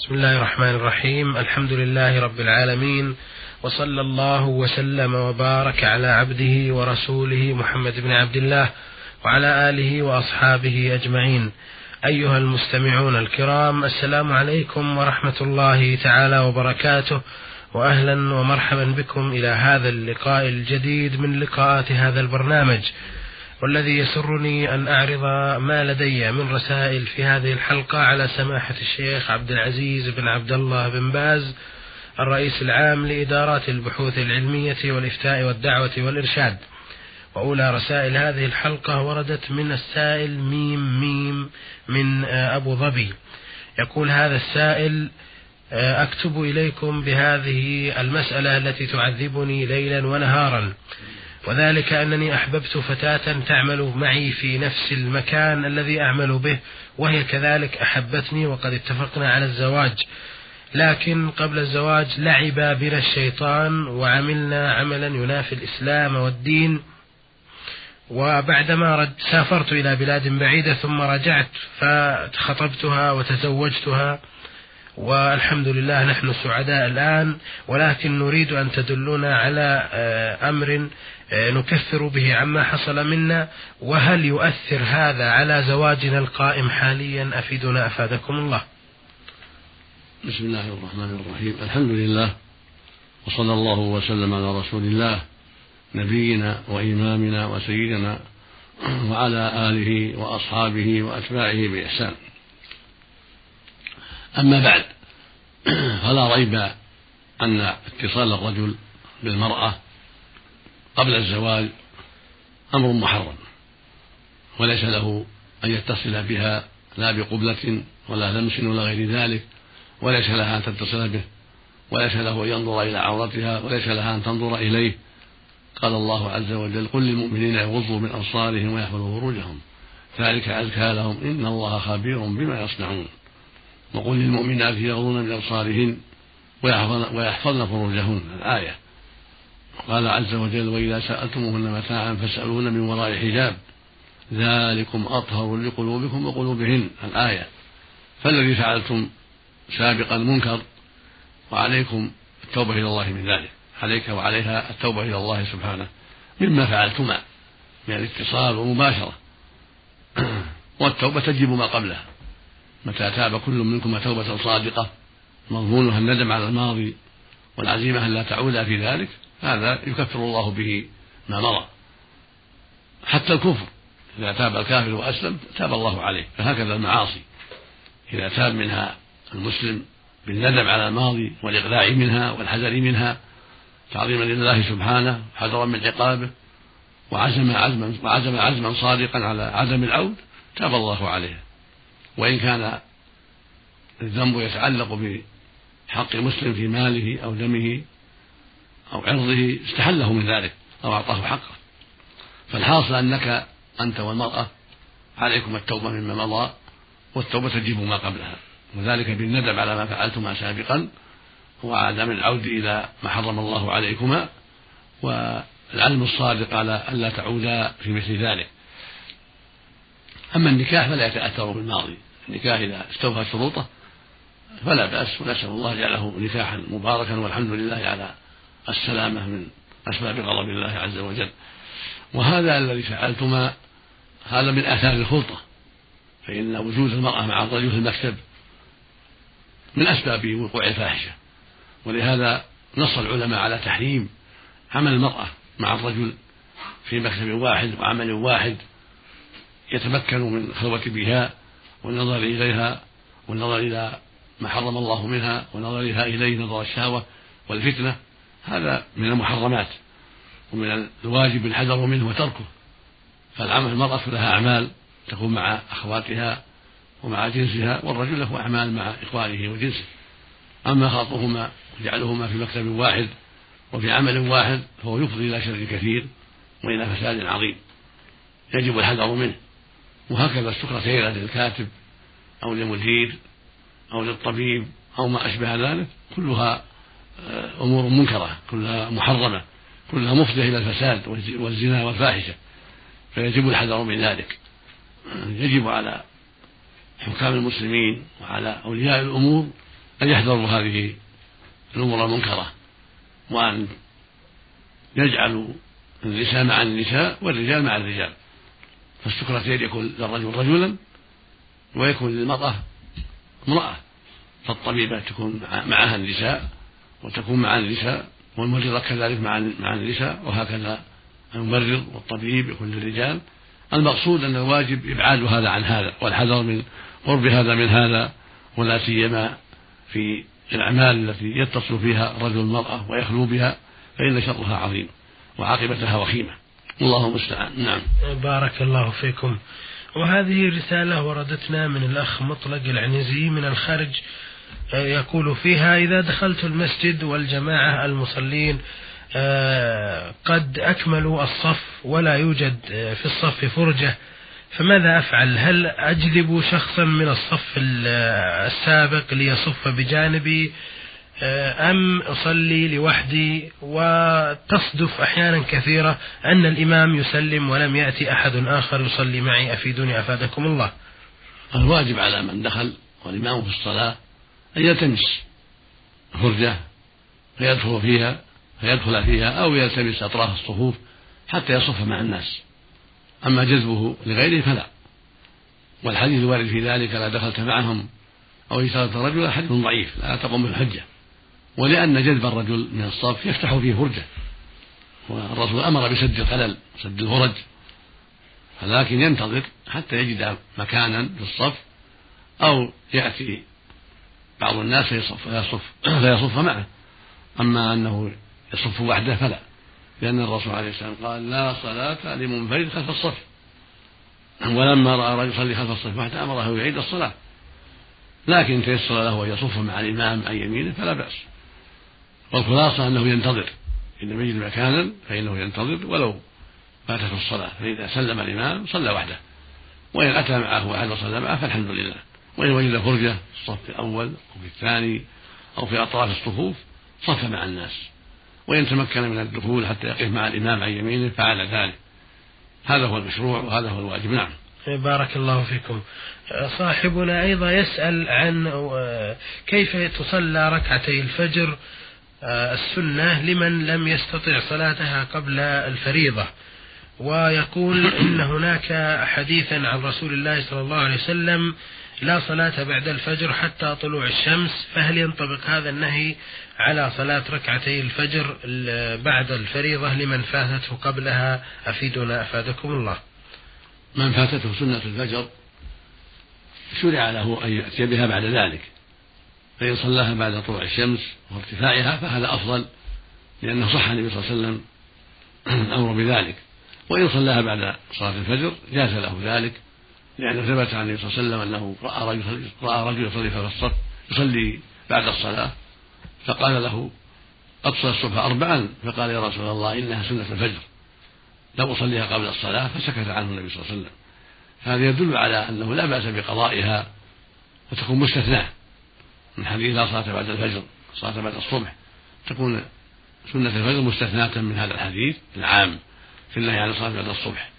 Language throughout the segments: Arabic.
بسم الله الرحمن الرحيم. الحمد لله رب العالمين وصلى الله وسلم وبارك على عبده ورسوله محمد بن عبد الله وعلى آله وأصحابه أجمعين. أيها المستمعون الكرام السلام عليكم ورحمة الله تعالى وبركاته واهلا ومرحبا بكم إلى هذا اللقاء الجديد من لقاءات هذا البرنامج. والذي يسرني أن أعرض ما لدي من رسائل في هذه الحلقة على سماحة الشيخ عبد العزيز بن عبد الله بن باز الرئيس العام لإدارات البحوث العلمية والإفتاء والدعوة والإرشاد. وأولى رسائل هذه الحلقة وردت من السائل ميم ميم من أبو ظبي. يقول هذا السائل أكتب إليكم بهذه المسألة التي تعذبني ليلا ونهارا. وذلك أنني أحببت فتاة تعمل معي في نفس المكان الذي أعمل به وهي كذلك أحبتني وقد اتفقنا على الزواج. لكن قبل الزواج لعب بنا الشيطان وعملنا عملا ينافي الإسلام والدين. وبعدما سافرت إلى بلاد بعيدة ثم رجعت فخطبتها وتزوجتها. والحمد لله نحن سعداء الآن ولكن نريد أن تدلنا على أمر نكفر به عما حصل منا وهل يؤثر هذا على زواجنا القائم حاليا؟ أفيدنا أفادكم الله. بسم الله الرحمن الرحيم. الحمد لله وصلى الله وسلم على رسول الله نبينا وإمامنا وسيدنا وعلى آله وأصحابه وأتباعه بإحسان. أما بعد فلا ريب أن اتصال الرجل بالمرأة قبل الزواج أمر محرم وليس له أن يتصل بها لا بقبلة ولا لمس ولا غير ذلك وليس لها أن تتصل به وليس له أن ينظر إلى عورتها وليس لها أن تنظر إليه. قال الله عز وجل قل للمؤمنين يغضوا من أبصارهم ويحفظوا فروجهم ذلك أزكى لهم إن الله خبير بما يصنعون. وقل للمؤمنات يغضون من أبصارهن ويحفظن فروجهن الآية. قال عز وجل وإذا سألتموهن متاعا فاسألوهن من وراء حجاب ذلكم أطهر لقلوبكم وقلوبهن. الآية فالذي فعلتم سابقا منكر وعليكم التوبة إلى الله من ذلك. عليك وعليها التوبة إلى الله سبحانه مما فعلتما من الاتصال والمباشرة. والتوبة تجب ما قبلها. متى تاب كل منكم توبة صادقة مضمونها الندم على الماضي والعزيمة أن لا تعود في ذلك. هذا يكفر الله به ما مضى. حتى الكفر إذا تاب الكافر وأسلم تاب الله عليه. فهكذا المعاصي إذا تاب منها المسلم بالندم على الماضي والإقلاع منها والحذر منها تعظيما لله سبحانه حذرا من عقابه وعزم عزما وعزم عزما صادقا على عدم العود تاب الله عليه. وإن كان الذنب يتعلق بحق مسلم في ماله أو دمه أو عرضه استحله من ذلك أو أعطاه حقه. فالحاصل أنك أنت والمرأة عليكم التوبة مما مضى والتوبة تجيب ما قبلها. وذلك بالندم على ما فعلتما سابقا وعدم العود إلى ما حرم الله عليكما والعلم الصادق على ألا تعودا في مثل ذلك. أما النكاح فلا يتأثر بالماضي. النكاح إذا استوفى شروطه فلا بأس. ونسأل الله جعله نكاحا مباركا والحمد لله على السلامة من أسباب غضب الله عز وجل. وهذا الذي فعلتما هذا من آثار الخلطة. فإن وجود المرأة مع الرجل في المكتب من أسباب وقوع الفاحشة. ولهذا نص العلماء على تحريم عمل المرأة مع الرجل في مكتب واحد وعمل واحد يتمكن من خلوة بها والنظر إليها والنظر إلى ما حرم الله منها ونظرها إليه نظر الشهوة والفتنة. هذا من المحرمات ومن الواجب الحذر منه وتركه. فالعمل المرأة لها أعمال تكون مع أخواتها ومع جنسها والرجل له أعمال مع إخوانه وجنسه. أما خلطهما وجعلهما في مكتب واحد وفي عمل واحد فهو يفضي إلى شر كثير وإلى فساد عظيم. يجب الحذر منه. وهكذا السكرتيرة للكاتب أو للمدير أو للطبيب أو ما أشبه ذلك كلها أمور منكرة كلها محرمة كلها مفضية إلى الفساد والزنا والفاحشة فيجب الحذر من ذلك. يجب على حكام المسلمين وعلى أولياء الأمور أن يحذروا هذه الأمور المنكرة وأن يجعلوا النساء مع النساء والرجال مع الرجال. فالسكرتين يكون للرجل رجلا ويكون للمرأة امرأة فالطبيبة تكون معها النساء وتكون مع النساء والممرضة كذلك مع مع النساء وهكذا الممرض والطبيب يكون للرجال. المقصود أن الواجب إبعاد هذا عن هذا والحذر من قرب هذا من هذا ولا سيما في الأعمال التي يتصل فيها الرجل المرأة ويخلو بها فإن شرها عظيم وعاقبتها وخيمة. والله المستعان. نعم. بارك الله فيكم. وهذه رسالة وردتنا من الأخ مطلق العنزي من الخارج يقول فيها إذا دخلت المسجد والجماعة المصلين آه، قد أكملوا الصف ولا يوجد في الصف فرجة فماذا أفعل؟ هل أجذب شخصا من الصف السابق ليصف بجانبي آه، أم أصلي لوحدي؟ وتصدف أحيانا كثيرة أن الإمام يسلم ولم يأتي أحد آخر يصلي معي أفيدوني أفادكم الله. الواجب على من دخل والإمام في الصلاة أن يلتمس. فرجة فيدخل فيها فيدخل فيها أو يلتمس أطراف الصفوف حتى يصف مع الناس. أما جذبه لغيره فلا. والحديث الوارد في ذلك لا دخلت معهم أو إشارة رجلا حديث ضعيف لا تقوم بالحجة. ولأن جذب الرجل من الصف يفتح فيه فرجة. والرسول أمر بسد الخلل سد الفرج. ولكن ينتظر حتى يجد مكانا في الصف أو يأتي بعض الناس فيصف فيصف, فيصف معه. أما أنه يصف وحده فلا. لأن الرسول عليه السلام قال لا صلاة لمنفرد خلف الصف. ولما رأى رجل يصلي خلف الصف وحده أمره يعيد الصلاة. لكن تيسر له أن يصف مع الإمام عن يمينه فلا بأس. والخلاصة أنه ينتظر. إن لم يجد مكانا فإنه ينتظر ولو فاتته الصلاة. فإذا سلم الإمام صلى وحده. وإن أتى معه أحد وصلى معه فالحمد لله. وإن وجد فرجة في الصف الأول أو في الثاني أو في أطراف الصفوف صف مع الناس. وإن تمكن من الدخول حتى يقف مع الإمام عن يمينه فعل ذلك. هذا هو المشروع وهذا هو الواجب. نعم. بارك الله فيكم. صاحبنا أيضا يسأل عن كيف تصلى ركعتي الفجر؟ السنة لمن لم يستطع صلاتها قبل الفريضة. ويقول إن هناك حديثا عن رسول الله صلى الله عليه وسلم لا صلاة بعد الفجر حتى طلوع الشمس فهل ينطبق هذا النهي على صلاة ركعتي الفجر بعد الفريضة لمن فاتته قبلها؟ أفيدنا أفادكم الله. من فاتته سنة الفجر شرع له أن يأتي بها بعد ذلك فإن صلاها بعد طلوع الشمس وارتفاعها فهذا أفضل لأنه صح النبي صلى الله عليه وسلم الأمر بذلك. وإن صلاها بعد صلاة الفجر جاز له ذلك. لأنه ثبت عن النبي صلى الله عليه وسلم أنه رأى رجل رأى رجل يصلي في الصف يصلي بعد الصلاة فقال له أقصى الصبح أربعا فقال يا رسول الله إنها سنة الفجر. لم أصليها قبل الصلاة فسكت عنه النبي صلى الله عليه وسلم. هذا يدل على أنه لا بأس بقضائها وتكون مستثناة. من حديث لا صلاة بعد الفجر صلاة بعد الصبح. تكون سنة الفجر مستثناة من هذا الحديث العام في النهي عن الصلاة بعد الصبح.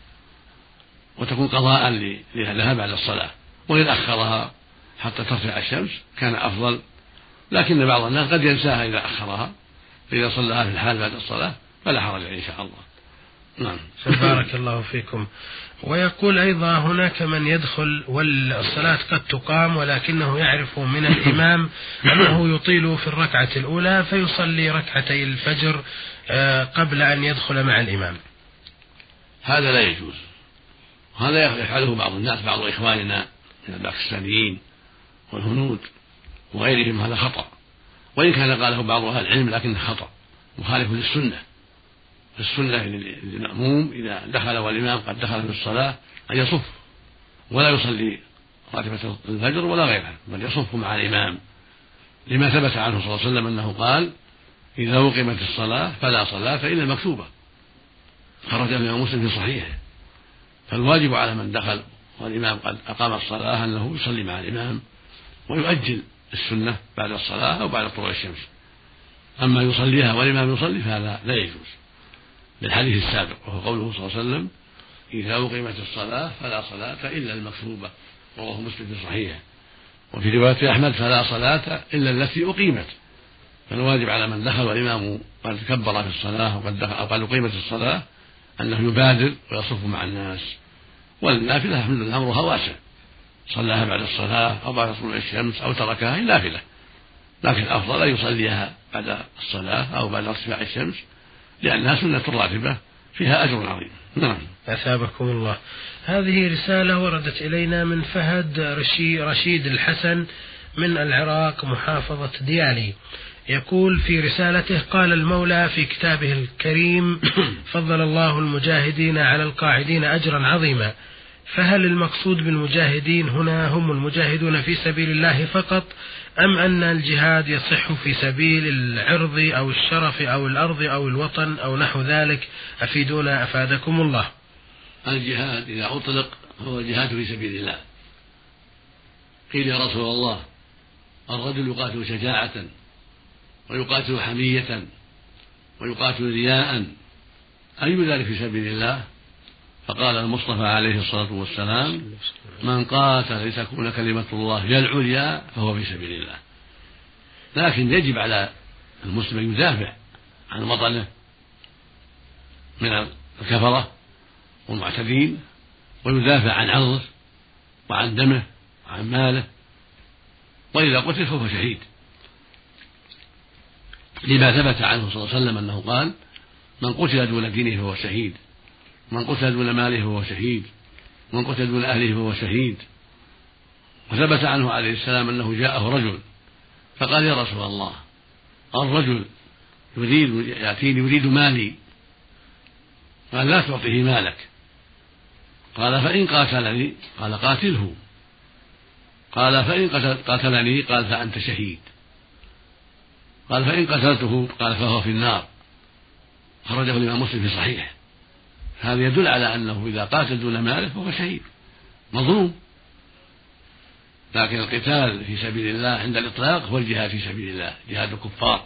وتكون قضاء لها بعد الصلاة وإن أخرها حتى ترفع الشمس كان أفضل. لكن بعض الناس قد ينساها إذا أخرها فإذا صلىها في الحال بعد الصلاة فلا حرج إن شاء الله. نعم. بارك الله فيكم. ويقول أيضا هناك من يدخل والصلاة قد تقام ولكنه يعرف من الإمام أنه يطيل في الركعة الأولى فيصلي ركعتي الفجر آه، قبل أن يدخل مع الإمام. هذا لا يجوز. هذا يفعله بعض الناس بعض إخواننا من الباكستانيين والهنود وغيرهم هذا خطأ. وإن كان قاله بعض أهل العلم لكنه خطأ مخالف للسنة. السنة للمأموم إذا دخل والإمام قد دخل في الصلاة أن يصف ولا يصلي راتبة الفجر ولا غيرها بل يصف مع الإمام. لما ثبت عنه صلى الله عليه وسلم أنه قال إذا أقيمت الصلاة فلا صلاة إلا المكتوبة خرج الإمام مسلم في صحيحه. فالواجب على من دخل والإمام قد أقام الصلاة أنه يصلي مع الإمام ويؤجل السنة بعد الصلاة أو بعد طلوع الشمس. أما يصليها والإمام يصلي فهذا لا يجوز. للحديث السابق وهو قوله صلى الله عليه وسلم إذا أقيمت الصلاة فلا صلاة إلا المكتوبة. رواه مسلم في صحيحه. وفي رواية أحمد فلا صلاة إلا التي أقيمت. فالواجب على من دخل والإمام قد كبر في الصلاة وقد دخل أو قد أقيمت الصلاة أنه يبادر ويصف مع الناس. والنافلة أمرها واسع. صلاها بعد الصلاة أو بعد طلوع الشمس أو تركها هي نافلة. لكن الأفضل أن يصليها بعد الصلاة أو بعد ارتفاع الشمس لأنها سنة راتبة فيها أجر عظيم. نعم. أثابكم الله. هذه رسالة وردت إلينا من فهد رشي رشيد الحسن من العراق محافظة ديالي. يقول في رسالته قال المولى في كتابه الكريم فضل الله المجاهدين على القاعدين أجرا عظيما. فهل المقصود بالمجاهدين هنا هم المجاهدون في سبيل الله فقط أم أن الجهاد يصح في سبيل العرض أو الشرف أو الأرض أو الوطن أو نحو ذلك؟ أفيدونا أفادكم الله. الجهاد إذا أطلق هو الجهاد في سبيل الله. قيل يا رسول الله الرجل يقاتل شجاعة ويقاتل حمية ويقاتل رياء. أي ذلك في سبيل الله؟ فقال المصطفى عليه الصلاة والسلام من قاتل لتكون كلمة الله هي العليا فهو في سبيل الله. لكن يجب على المسلم أن يدافع عن وطنه من الكفرة والمعتدين ويدافع عن عرضه وعن دمه وعن ماله. وإذا قتل فهو شهيد. لما ثبت عنه صلى الله عليه وسلم أنه قال من قتل دون دينه فهو شهيد من قتل دون ماله فهو شهيد من قتل دون أهله فهو شهيد. وثبت عنه عليه السلام أنه جاءه رجل فقال يا رسول الله الرجل يريد يأتيني يريد مالي قال لا تعطيه مالك. قال فإن قاتلني قال قاتله. قال فإن قتلني قال فأنت شهيد. قال فإن قتلته قال فهو في النار. خرجه الإمام مسلم في صحيحه. هذا يدل على أنه إذا قاتل دون ماله فهو شهيد. مظلوم. لكن القتال في سبيل الله عند الإطلاق هو الجهاد في سبيل الله. جهاد الكفار.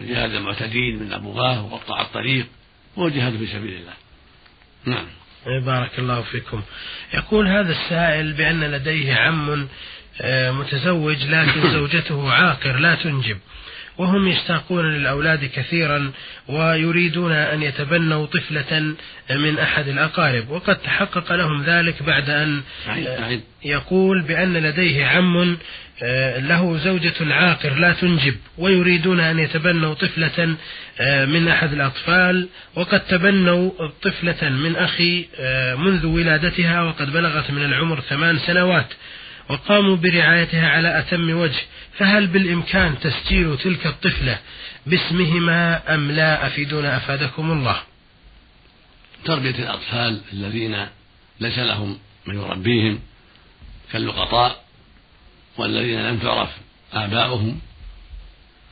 وجهاد المعتدين من أبوغاه وقطع الطريق. هو الجهاد في سبيل الله. نعم. بارك الله فيكم. يقول هذا السائل بأن لديه عم آه، متزوج لكن زوجته عاقر لا تنجب. وهم يشتاقون للأولاد كثيرا ويريدون أن يتبنوا طفلة من أحد الأقارب. وقد تحقق لهم ذلك بعد أن يقول بأن لديه عم آه، له زوجة عاقر لا تنجب ويريدون أن يتبنوا طفلة آه، من أحد الأطفال. وقد تبنوا طفلة من أخي آه، منذ ولادتها وقد بلغت من العمر ثمان سنوات. وقاموا برعايتها على أتم وجه فهل بالإمكان تسجيل تلك الطفلة باسمهما أم لا؟ أفيدونا أفادكم الله. تربية الأطفال الذين ليس لهم من يربيهم كاللقطاء والذين لم تعرف آباؤهم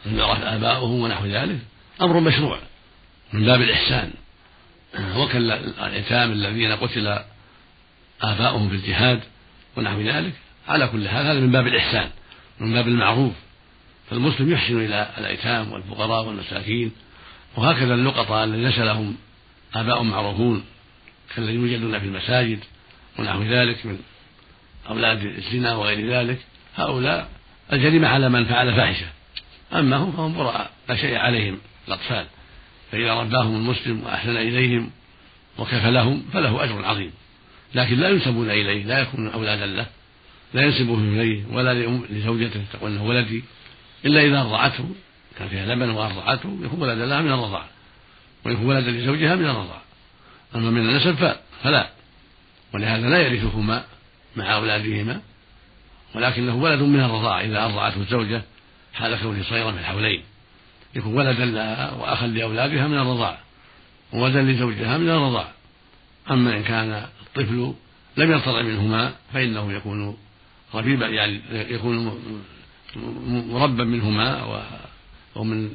لم يعرف آباؤهم ونحو ذلك أمر مشروع من باب الإحسان. وكالأيتام الذين قتل آباؤهم في الجهاد ونحو ذلك. على كل حال هذا من باب الإحسان من باب المعروف. فالمسلم يحسن إلى الأيتام والفقراء والمساكين وهكذا اللقطاء الذين ليس لهم آباء معروفون كالذين يوجدون في المساجد ونحو ذلك من أولاد الزنا وغير ذلك. هؤلاء الجريمة على من فعل فاحشة. أما هم فهم براء لا شيء عليهم الأطفال. فإذا رباهم المسلم وأحسن إليهم وكفلهم فله أجر عظيم. لكن لا ينسبون إليه لا يكونون أولادا له. لا ينسبه إليه ولا لزوجته تقول إنه ولدي إلا إذا ارضعته كان فيها لبن وارضعته يكون ولدا لها من الرضاعة ويكون ولدا لزوجها من الرضاعة. أما من النسب فلا. ولهذا لا يرثهما مع أولادهما ولكنه ولد من الرضاعة إذا ارضعته الزوجه حال كونه صغيرا في الحولين. يكون ولدا لها وأخا لأولادها من الرضاعة وولدا لزوجها من الرضاعة. أما إن كان الطفل لم يرتضع منهما فإنه يكون ربيبا يعني يكون مربا منهما ومن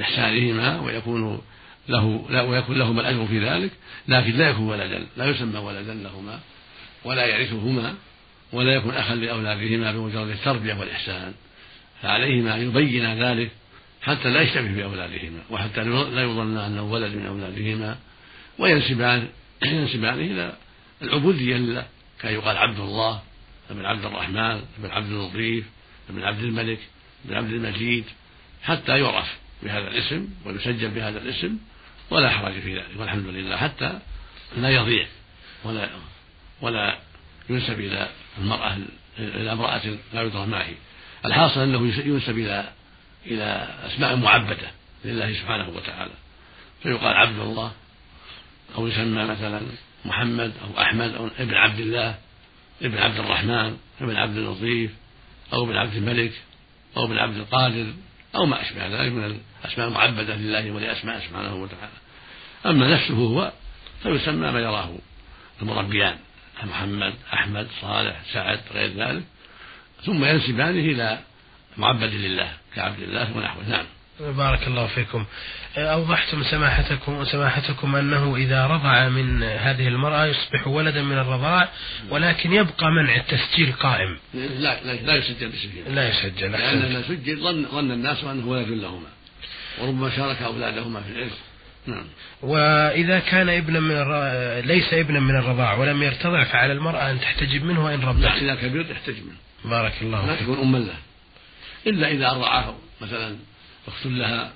إحسانهما ويكون له لا ويكون لهما الأجر في ذلك لكن لا يكون ولدا لا يسمى ولدا لهما ولا يرثهما ولا يكون أخا لأولادهما بمجرد التربية والإحسان. فعليهما أن يبين ذلك حتى لا يشتبه بأولادهما وحتى لا يظن أنه ولد من أولادهما وينسبان ينسبانه إلى العبودية لله كان يقال عبد الله ابن عبد الرحمن ابن عبد اللطيف ابن عبد الملك ابن عبد المجيد حتى يعرف بهذا الاسم ويسجل بهذا الاسم ولا حرج في ذلك والحمد لله حتى لا يضيع ولا ولا ينسب إلى المرأة إلى امرأة لا يدرى ما هي. الحاصل أنه ينسب إلى إلى أسماء معبدة لله سبحانه وتعالى. فيقال عبد الله أو يسمى مثلا محمد أو أحمد أو ابن عبد الله. ابن عبد الرحمن ابن عبد اللطيف أو ابن عبد الملك أو ابن عبد القادر أو ما أشبه ذلك من الأسماء المعبدة لله ولأسماء سبحانه وتعالى. أما نفسه هو فيسمى ما يراه المربيان محمد أحمد صالح سعد غير ذلك. ثم ينسبانه إلى معبد لله كعبد الله ونحوه. نعم. بارك الله فيكم. أوضحتم سماحتكم سماحتكم أنه إذا رضع من هذه المرأة يصبح ولدا من الرضاع ولكن يبقى منع التسجيل قائم. لا لا, لا يسجل باسمه لا يسجل لأن سجل ظن ظن الناس أنه ولد لهما. وربما شارك أولادهما في الإرث نعم. وإذا كان ابنا من الر... ليس ابنا من الرضاع ولم يرتضع فعلى المرأة أن تحتجب منه وإن رضع. لا إذا كبر تحتجب منه. بارك الله لا تكون أما له. إلا إذا أرضعه مثلا. أخت لها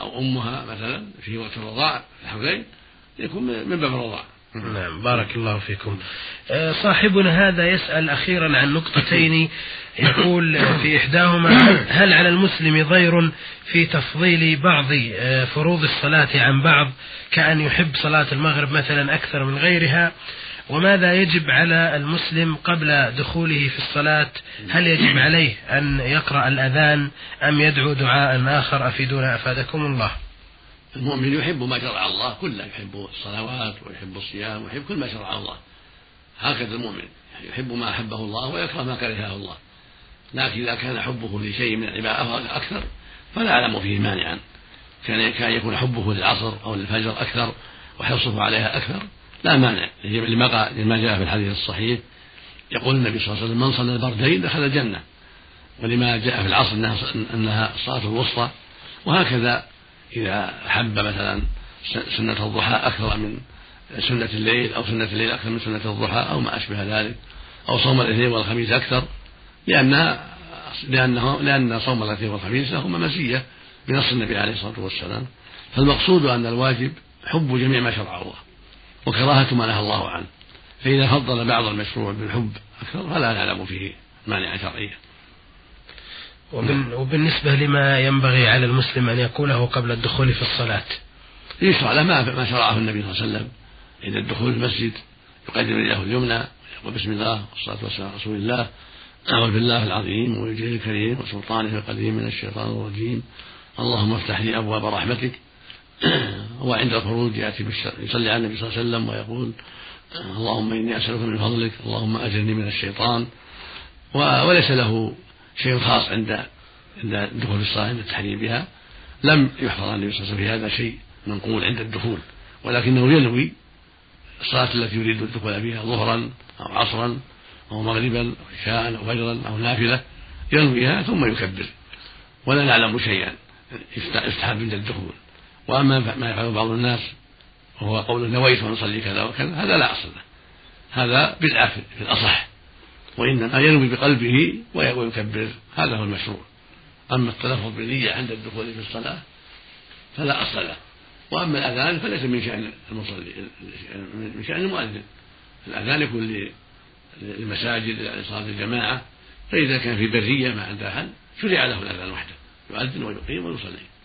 أو أمها مثلا في وقت الرضاع الحولين يكون من باب الرضاع. نعم بارك الله فيكم. آه، صاحبنا هذا يسأل أخيرا عن نقطتين. يقول في إحداهما هل على المسلم ضير في تفضيل بعض آه، فروض الصلاة عن بعض كأن يحب صلاة المغرب مثلا أكثر من غيرها؟ وماذا يجب على المسلم قبل دخوله في الصلاة؟ هل يجب عليه أن يقرأ الأذان أم يدعو دعاء آخر؟ أفيدونا أفادكم الله. المؤمن يحب ما شرع الله كله يحب الصلوات ويحب الصيام ويحب كل ما شرع الله. هكذا المؤمن يحب ما أحبه الله ويكره ما كرهه الله. لكن إذا كان حبه لشيء من العبادة أكثر فلا أعلم فيه مانعا. كان كان يكون حبه للعصر أو للفجر أكثر وحرصه عليها أكثر. لا مانع. لما لما جاء في الحديث الصحيح يقول النبي صلى الله عليه وسلم من صلى البردين دخل الجنة. ولما جاء في العصر أنها أنها الصلاة الوسطى. وهكذا إذا حب مثلا سنة الضحى أكثر من سنة الليل أو سنة الليل أكثر من سنة الضحى أو ما أشبه ذلك أو صوم الاثنين والخميس أكثر. لانها لأنه لأن صوم الاثنين والخميس لهما مزيه بنص النبي عليه الصلاة والسلام. فالمقصود أن الواجب حب جميع ما شرع الله. وكراهة ما نهى الله عنه. فإذا فضل بعض المشروع بالحب أكثر فلا نعلم فيه مانعا شرعيا وبالنسبة لما ينبغي على المسلم أن يقوله قبل الدخول في الصلاة. يشرع له ما شرعه النبي صلى الله عليه وسلم. عند الدخول في المسجد يقدم يده اليمنى يقول بسم الله والصلاة والسلام على رسول الله. أعوذ بالله العظيم ووجهه الكريم وسلطانه القديم من الشيطان الرجيم. اللهم افتح لي أبواب رحمتك وعند الخروج يأتي يصلي على النبي صلى الله عليه وسلم ويقول اللهم إني أسألك من فضلك اللهم أجرني من الشيطان. وليس له شيء خاص عند عند الدخول في الصلاة عند التحريم بها. لم يحفظ النبي صلى الله عليه وسلم في هذا شيء منقول عند الدخول. ولكنه ينوي الصلاة التي يريد الدخول فيها ظهرا أو عصرا أو مغربا أو عشاء أو فجرا أو نافلة ينويها ثم يكبر. ولا نعلم شيئا يستحب عند الدخول. وأما ما يفعله بعض الناس وهو قول نويت أن أصلي كذا وكذا هذا لا أصل له. هذا بدعة في الأصح. وإنما ينوي بقلبه ويكبر. هذا هو المشروع. أما التلفظ بالنية عند الدخول في الصلاة فلا أصل له. وأما الأذان فليس من شأن المصلي من شأن المؤذن. الأذان يكون للمساجد لصلاة الجماعة. فإذا كان في برية ما عنده أحد شرع له الأذان وحده. يؤذن ويقيم ويصلي.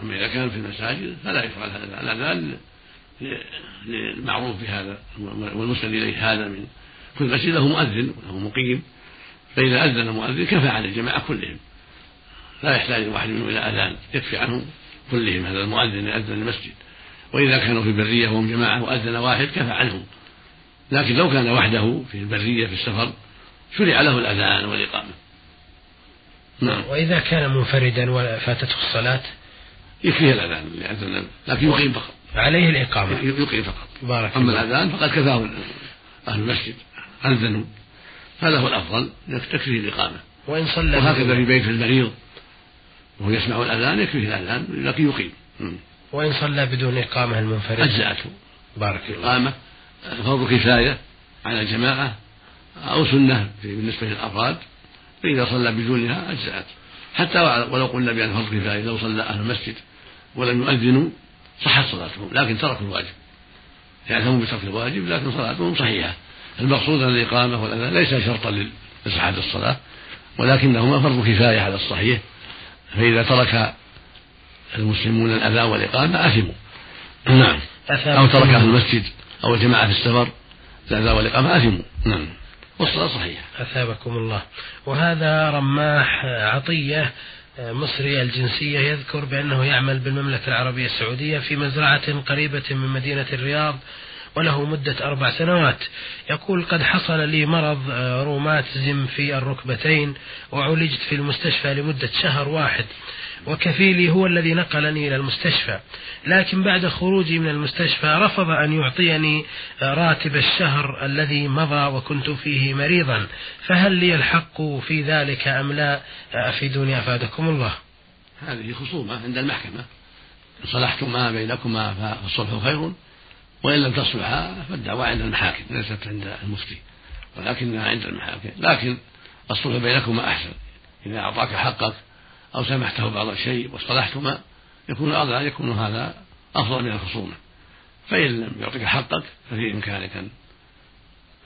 أما إذا كان في المساجد فلا يفعل هذا الأذان للمعروف بهذا والمسند إليه هذا من كل مسجد له مؤذن وله مقيم. فإذا أذن المؤذن كفى عن الجماعة كلهم. لا يحتاج الواحد منهم إلى أذان يكفي عنهم كلهم هذا المؤذن يأذن المسجد. وإذا كانوا في البرية وهم جماعة وأذن واحد كفى عنهم. لكن لو كان وحده في البرية في السفر شرع له الأذان والإقامة. نعم. وإذا كان منفردا وفاتته الصلاة؟ يكفيه الأذان لكن يقيم فقط. عليه الإقامة. يقيم فقط. بارك أما الأذان فقد كفاه أهل المسجد أذنوا هذا هو الأفضل تكفيه الإقامة. وإن صلى وهكذا في بيت المريض. وهو يسمع الأذان يكفيه الأذان لكن يقيم. وإن صلى بدون إقامة المنفرد. أجزأته. بارك الله الإقامة فرض كفاية على الجماعة أو سنة بالنسبة للأفراد. فإذا صلى بدونها أجزأت حتى ولو قلنا بأن فرض كفاية لو صلى أهل المسجد. ولم يؤذنوا صحت صلاتهم لكن تركوا الواجب. يعلمون بترك الواجب لكن صلاتهم صحيحة. المقصود أن الإقامة والأذان ليس شرطا لصحة الصلاة ولكنهما فرض كفاية على الصحيح. فإذا ترك المسلمون الأذان والإقامة أثموا. نعم. أو ترك أهل المسجد أو الجماعة في السفر الأذان والإقامة أثموا. نعم. والصلاة صحيحة. أثابكم الله. وهذا رماح عطية مصري الجنسية يذكر بأنه يعمل بالمملكة العربية السعودية في مزرعة قريبة من مدينة الرياض وله مدة أربع سنوات. يقول قد حصل لي مرض آه، روماتيزم في الركبتين وعولجت في المستشفى لمدة شهر واحد. وكفيلي هو الذي نقلني إلى المستشفى. لكن بعد خروجي من المستشفى رفض أن يعطيني آه، راتب الشهر الذي مضى وكنت فيه مريضا. فهل لي الحق في ذلك أم لا؟ آه، أفيدوني أفادكم الله. هذه خصومة عند المحكمة. إن صلحتما بينكما فالصلح خير وإن لم تصلحا فالدعوى عند المحاكم ليست عند المفتي ولكنها عند المحاكم. لكن الصلح بينكما أحسن. إذا أعطاك حقك أو سمحته بعض الشيء واصطلحتما يكون يكون هذا أفضل من الخصومة. فإن لم يعطيك حقك ففي إمكانك أن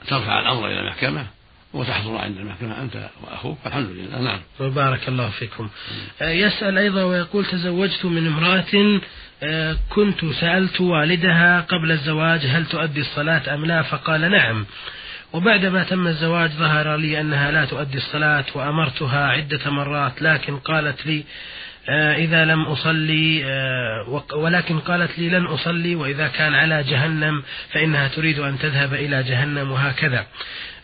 ترفع الأمر إلى المحكمة وتحضر عند المحكمة أنت وأخوك. الحمد لله. نعم. وبارك الله فيكم. آه، يسأل أيضا ويقول تزوجت من امرأة آه، كنت سألت والدها قبل الزواج هل تؤدي الصلاة أم لا؟ فقال نعم. وبعدما تم الزواج ظهر لي أنها لا تؤدي الصلاة وأمرتها عدة مرات لكن قالت لي آه، إذا لم أصلي ولكن قالت لي لن أصلي وإذا كان على جهنم فإنها تريد أن تذهب إلى جهنم وهكذا.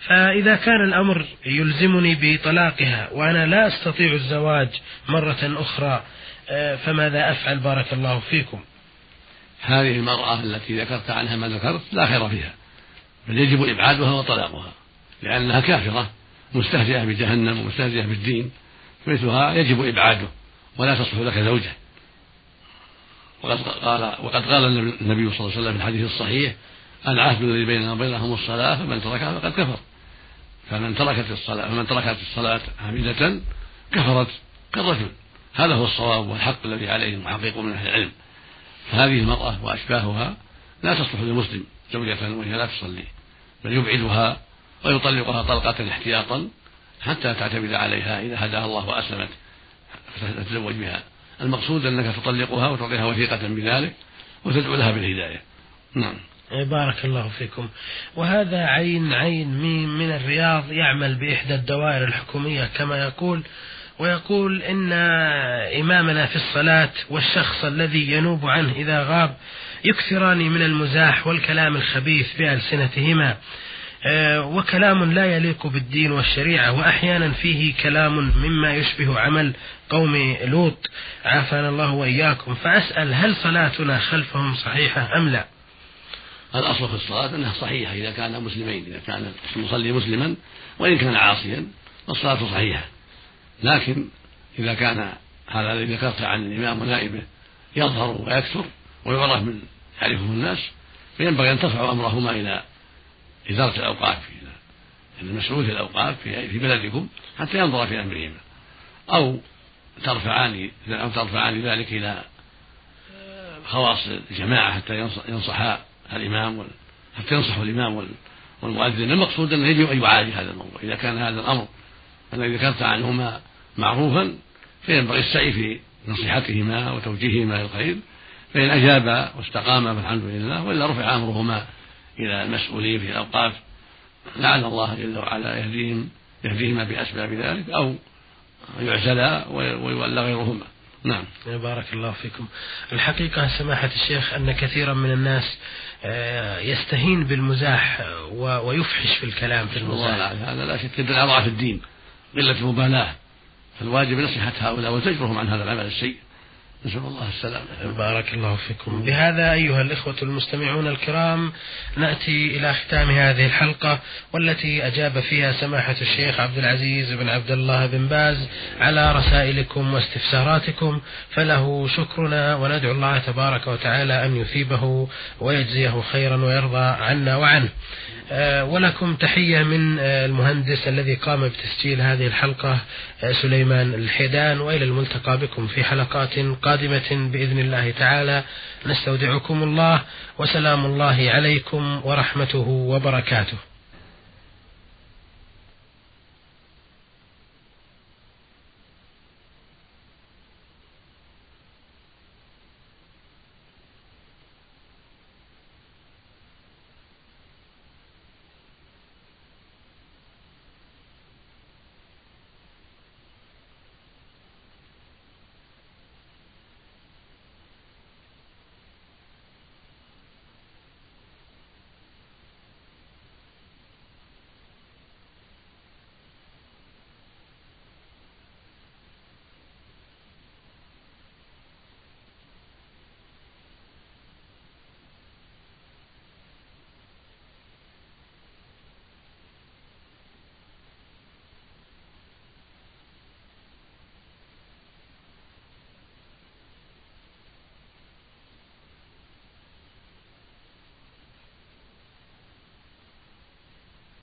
فإذا كان الأمر يلزمني بطلاقها وأنا لا أستطيع الزواج مرة أخرى آه، فماذا أفعل؟ بارك الله فيكم. هذه المرأة التي ذكرت عنها ما ذكرت لا خير فيها. بل يجب إبعادها وطلاقها لأنها كافرة مستهزئة بجهنم ومستهزئة بالدين مثلها يجب إبعاده ولا تصلح لك زوجة. وقد قال وقد قال النبي صلى الله عليه وسلم في الحديث الصحيح العهد الذي بيننا وبينهم الصلاة فمن تركها فقد كفر. فمن تركت الصلاة فمن تركت الصلاة عميدة كفرت كالرجل. هذا هو الصواب والحق الذي عليه المحقق من أهل العلم. فهذه المرأة وأشباهها لا تصلح للمسلم زوجة وهي لا تصلي بل يبعدها ويطلقها طلقة احتياطا حتى تعتمد عليها إذا هداها الله وأسلمت فتتزوج بها. المقصود أنك تطلقها وتعطيها وثيقة بذلك وتدعو لها بالهداية. نعم. بارك الله فيكم. وهذا عين عين ميم من الرياض يعمل بإحدى الدوائر الحكومية كما يقول ويقول إن إمامنا في الصلاة والشخص الذي ينوب عنه إذا غاب يكثران من المزاح والكلام الخبيث بألسنتهما. آه، وكلام لا يليق بالدين والشريعة وأحيانا فيه كلام مما يشبه عمل قوم لوط. عافانا الله وإياكم. فأسأل هل صلاتنا خلفهم صحيحة أم لا؟ الأصل في الصلاة أنها صحيحة إذا كان مسلمين إذا كان المصلي مسلما وإن كان عاصيا فالصلاة صحيحة. لكن إذا كان هذا الذي ذكرت عن الإمام ونائبه يظهر ويكثر ويعرف من يعرفه الناس فينبغي أن ترفعوا أمرهما إلى إدارة الأوقاف إلى المسؤول في الأوقاف في بلدكم حتى ينظر في أمرهما. أو ترفعان أو ترفعان ذلك إلى خواص الجماعة حتى ينصحا الإمام حتى ينصح الإمام والمؤذن. المقصود أنه يجب أن يعالج هذا الموضوع. إذا كان هذا الأمر الذي ذكرت عنهما معروفا فينبغي السعي في نصيحتهما وتوجيههما إلى الخير فإن أجابا واستقاما فالحمد لله وإلا رفع أمرهما إلى المسؤولين في الأوقاف لعل الله جل وعلا يهديهم يهديهما بأسباب ذلك أو يعزلا ويولى غيرهما. نعم. بارك الله فيكم. الحقيقة سماحة الشيخ أن كثيرا من الناس آه، يستهين بالمزاح ويفحش في الكلام في المزاح. هذا لا شك من أضعف الدين قلة المبالاة فالواجب نصيحة هؤلاء وزجرهم عن هذا العمل السيء. نسأل الله السلامة. بارك الله فيكم. بهذا أيها الإخوة المستمعون الكرام نأتي إلى ختام هذه الحلقة والتي أجاب فيها سماحة الشيخ عبد العزيز بن عبد الله بن باز على رسائلكم واستفساراتكم. فله شكرنا وندعو الله تبارك وتعالى أن يثيبه ويجزيه خيرا ويرضى عنا وعنه. ولكم تحية من آه، المهندس الذي قام بتسجيل هذه الحلقة آه، سليمان الحيدان وإلى الملتقى بكم في حلقات قادمة بإذن الله تعالى. نستودعكم الله وسلام الله عليكم ورحمته وبركاته.